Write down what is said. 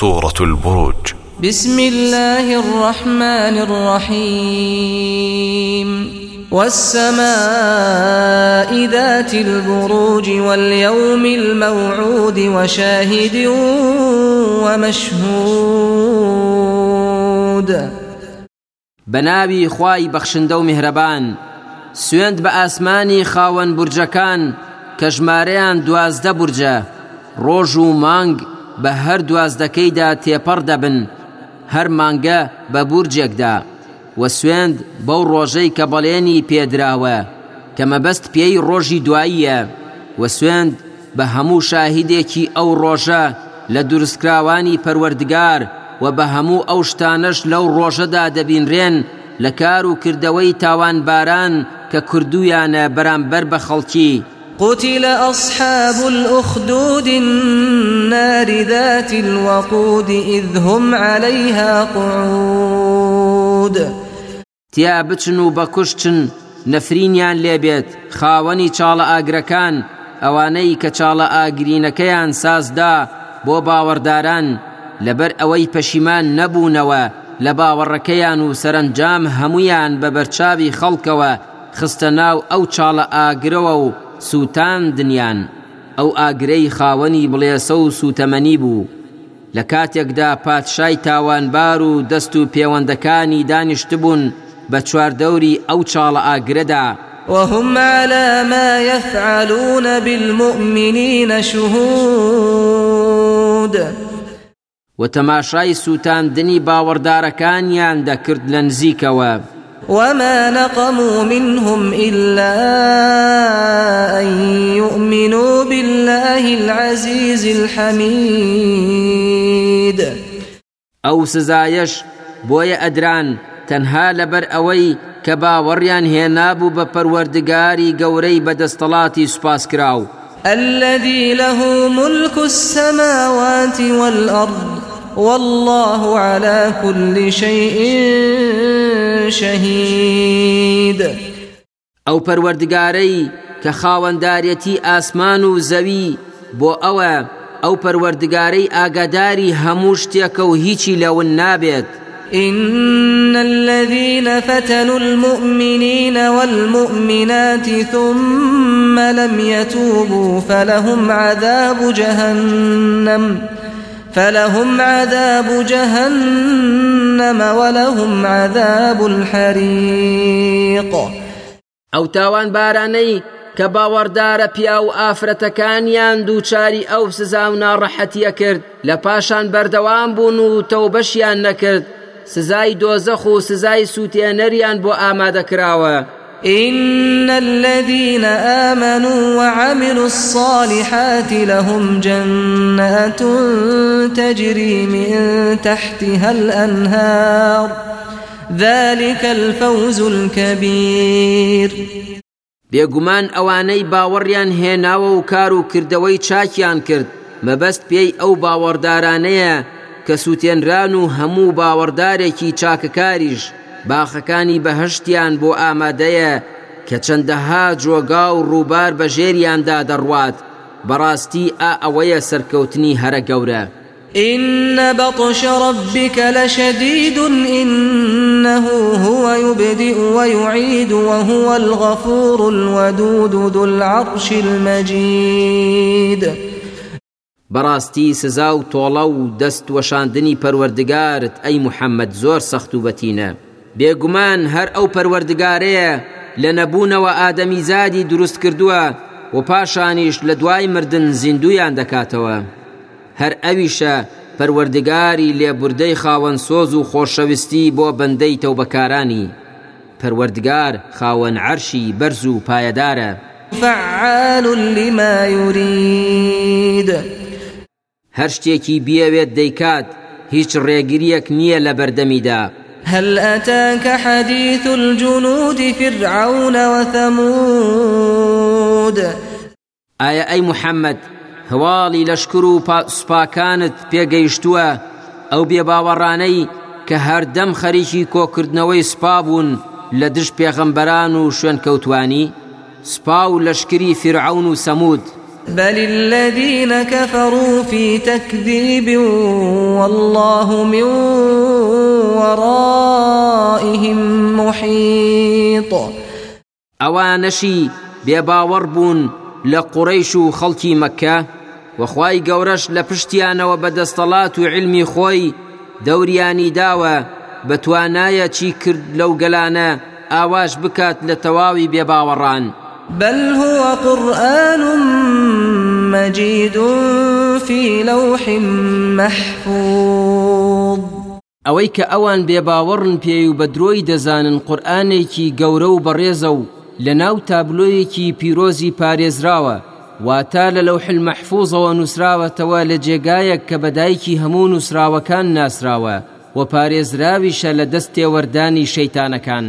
سورة البروج. بسم الله الرحمن الرحيم. والسماء ذات البروج واليوم الموعود وشاهد ومشهود. بناوی خوای بەخشندە و میهرەبان سوێند بە ئاسمانی خاوەن بورجەکان کە ژمارەیان دوازدە بورجە ڕۆژ و مانگ بە هەر دوازدەکەیدا تێپەڕ دەبن هەر مانگە بە بورجێکدا. وە سوێند بەو ڕۆژەی کە بەڵێنی پێدراوە کە مەبەست پێی ڕۆژی دواییە. وە سوێند بە هەموو شاهیدێکی ئەو ڕۆژە لە دروستکراوانی پەروەردگار و بە هەموو ئەو شتانەش لەو ڕۆژەدا دەبینرێن لە کار و کردەوەی تاوانباران کە کردویانە بەرامبەر بە خەڵکی. قتل أصحاب الأخدود النار ذات الوقود إذ هم عليها قعود. تیا بچن و بەکوشتن نەفرینیان لێبێت خاوەنی چاڵە ئاگرەکان ئەوانەی کە چاڵە ئاگرینەکەیان سازدا بۆ باوەڕداران لەبەر ئەوەی پەشیمان نەبوونەوە لە باوەڕەکەیان و سەرنجام هەمویان بە بەرچاوی خەڵکەوە خستە ناو ئەو سووتاندنیان. ئەو ئاگرەی خاوەنی بڵێسە و سوتەمەنی بوو. لە کاتێکدا پادشای تاوانبار و دەست و پەیوەندەکانی دانیشتبوون بە چواردەوری ئەو چاڵە ئاگرەدا. وهم على ما يفعلون بالمؤمنين شهود. و تەماشای سووتاندنی باوەڕدارەکانیان دەکرد لە نزیکەوە. وما نقموا منهم إلا أن يؤمنوا بالله العزيز الحميد ئەو سزایش بۆیە ئەدران تەنها لەبەر ئەوەی کە باوەڕیان هێنابوو بە پەروەردگاری گەورەی بەدەستەڵاتی سوپاس کراو الذي له ملك السماوات والأرض والله على كل شيء شهيد. ئەو پەروەردگارەی کە خاوەندارەتی ئاسمان و زەوی بۆ ئەوە ئەو پەروەردگارەی ئاگاداری هەموو شتێکە و هیچی لەون نابێت. إن الذين فتنوا المؤمنين والمؤمنات ثم لم يتوبوا فلهم عذاب جهنم. فلهم عذاب جهنم ولهم عذاب الحريق. ئەو تاوان بارانەی کە باوەڕدارە پیا و ئافرەتەکانیان دووچاری ئەو سزا و ناڕەحەتیە کرد لە پاشان بەردەوام بوون و تەوبەشیان نەکرد. سزای دۆزەخ و سزای سووتێنەریان بۆ إن الذين آمنوا وعملوا الصالحات لهم جنات تجري من تحتها الأنهار ذلك الفوز الكبير. بێگومان ئەوانەی باوەڕیان هێناوە و کار و کردەوەی چاکیان کرد. مەبەست پێی ئەو باوەڕدارانەیە کە سووتێنران و هەموو باوەڕدارێکی باخەکانی بەهشتیان بۆ ئامادەیە کە چەندەها جۆگا و ڕووبار بە ژێریاندا دەڕوات. بەڕاستی ئا ئەوەیە سەرکەوتنی هەرە گەورە. إن بطش ربك لشديد إنه هو يبدئ ويعيد وهو الغفور الودود ذو العرش المجيد. بەڕاستی سزا و تۆڵە و دەست وەشاندنی پەروەردگارت ئەی محەممەد زۆر سەخت و بەتینە. بێگومان هەر ئەو پەروەردگارەیە لە نەبوونەوە ئادەمی زادی دروست کردووە و پاشانیش لە دوای مردن زیندویان دەکاتەوە. هەر ئەویشە پەروەردگاری لێبوردەی خاوەن سۆز و خۆشەویستی بۆ بەندەی تەوبەکارانی. پەروەردگار خاوەن عەرشی بەرز و پایەدارە. فعال لما يريد. هەر شتێکی بیەوێت دەیکات هیچ ڕێگریەک نییە لە بەردەمیدا. هل أتاك حديث الجنود فرعون وثمود؟ ئایا ئەی محەممەد هەواڵی لەشکر و سوپاکانت پێگەیشتووە؟ ئەو بێباوەڕانەی کە هەردەم خەریکی کۆکردنەوەی سپا بوون لە دژی پێغەمبەران و کەوتانی سپا فیرعەون و سەمود. بل الذين كفروا في تكذيب والله من ورائهم محيط ئەوانەشی بێباوەڕ بوون لە قوڕیش و خەڵکی مەکە وەخوای گەورەش لە پشتیانەوە بەدەستەڵات و علمی خۆی دەوریانی داوە چی لە تەواوی بێباوەڕان. بل هو قرآن مجيد في لوح محفوظ ئەوەی کە ئەوان بێباوەڕن پێی و بە درۆی دەزانن قورآانێکی گەورە و بەڕێزە و لە ناو تابلۆیەکی پیرۆزی پارێزراوە واتە لە لەو حل مەحفوظەوە نووسراوەتەوە لە جێگایەک کە بەدایکی هەموو نووسراوەکان ناسراوە و پارێزراویشە لە دەست تێوەردانی شەیتانەکان.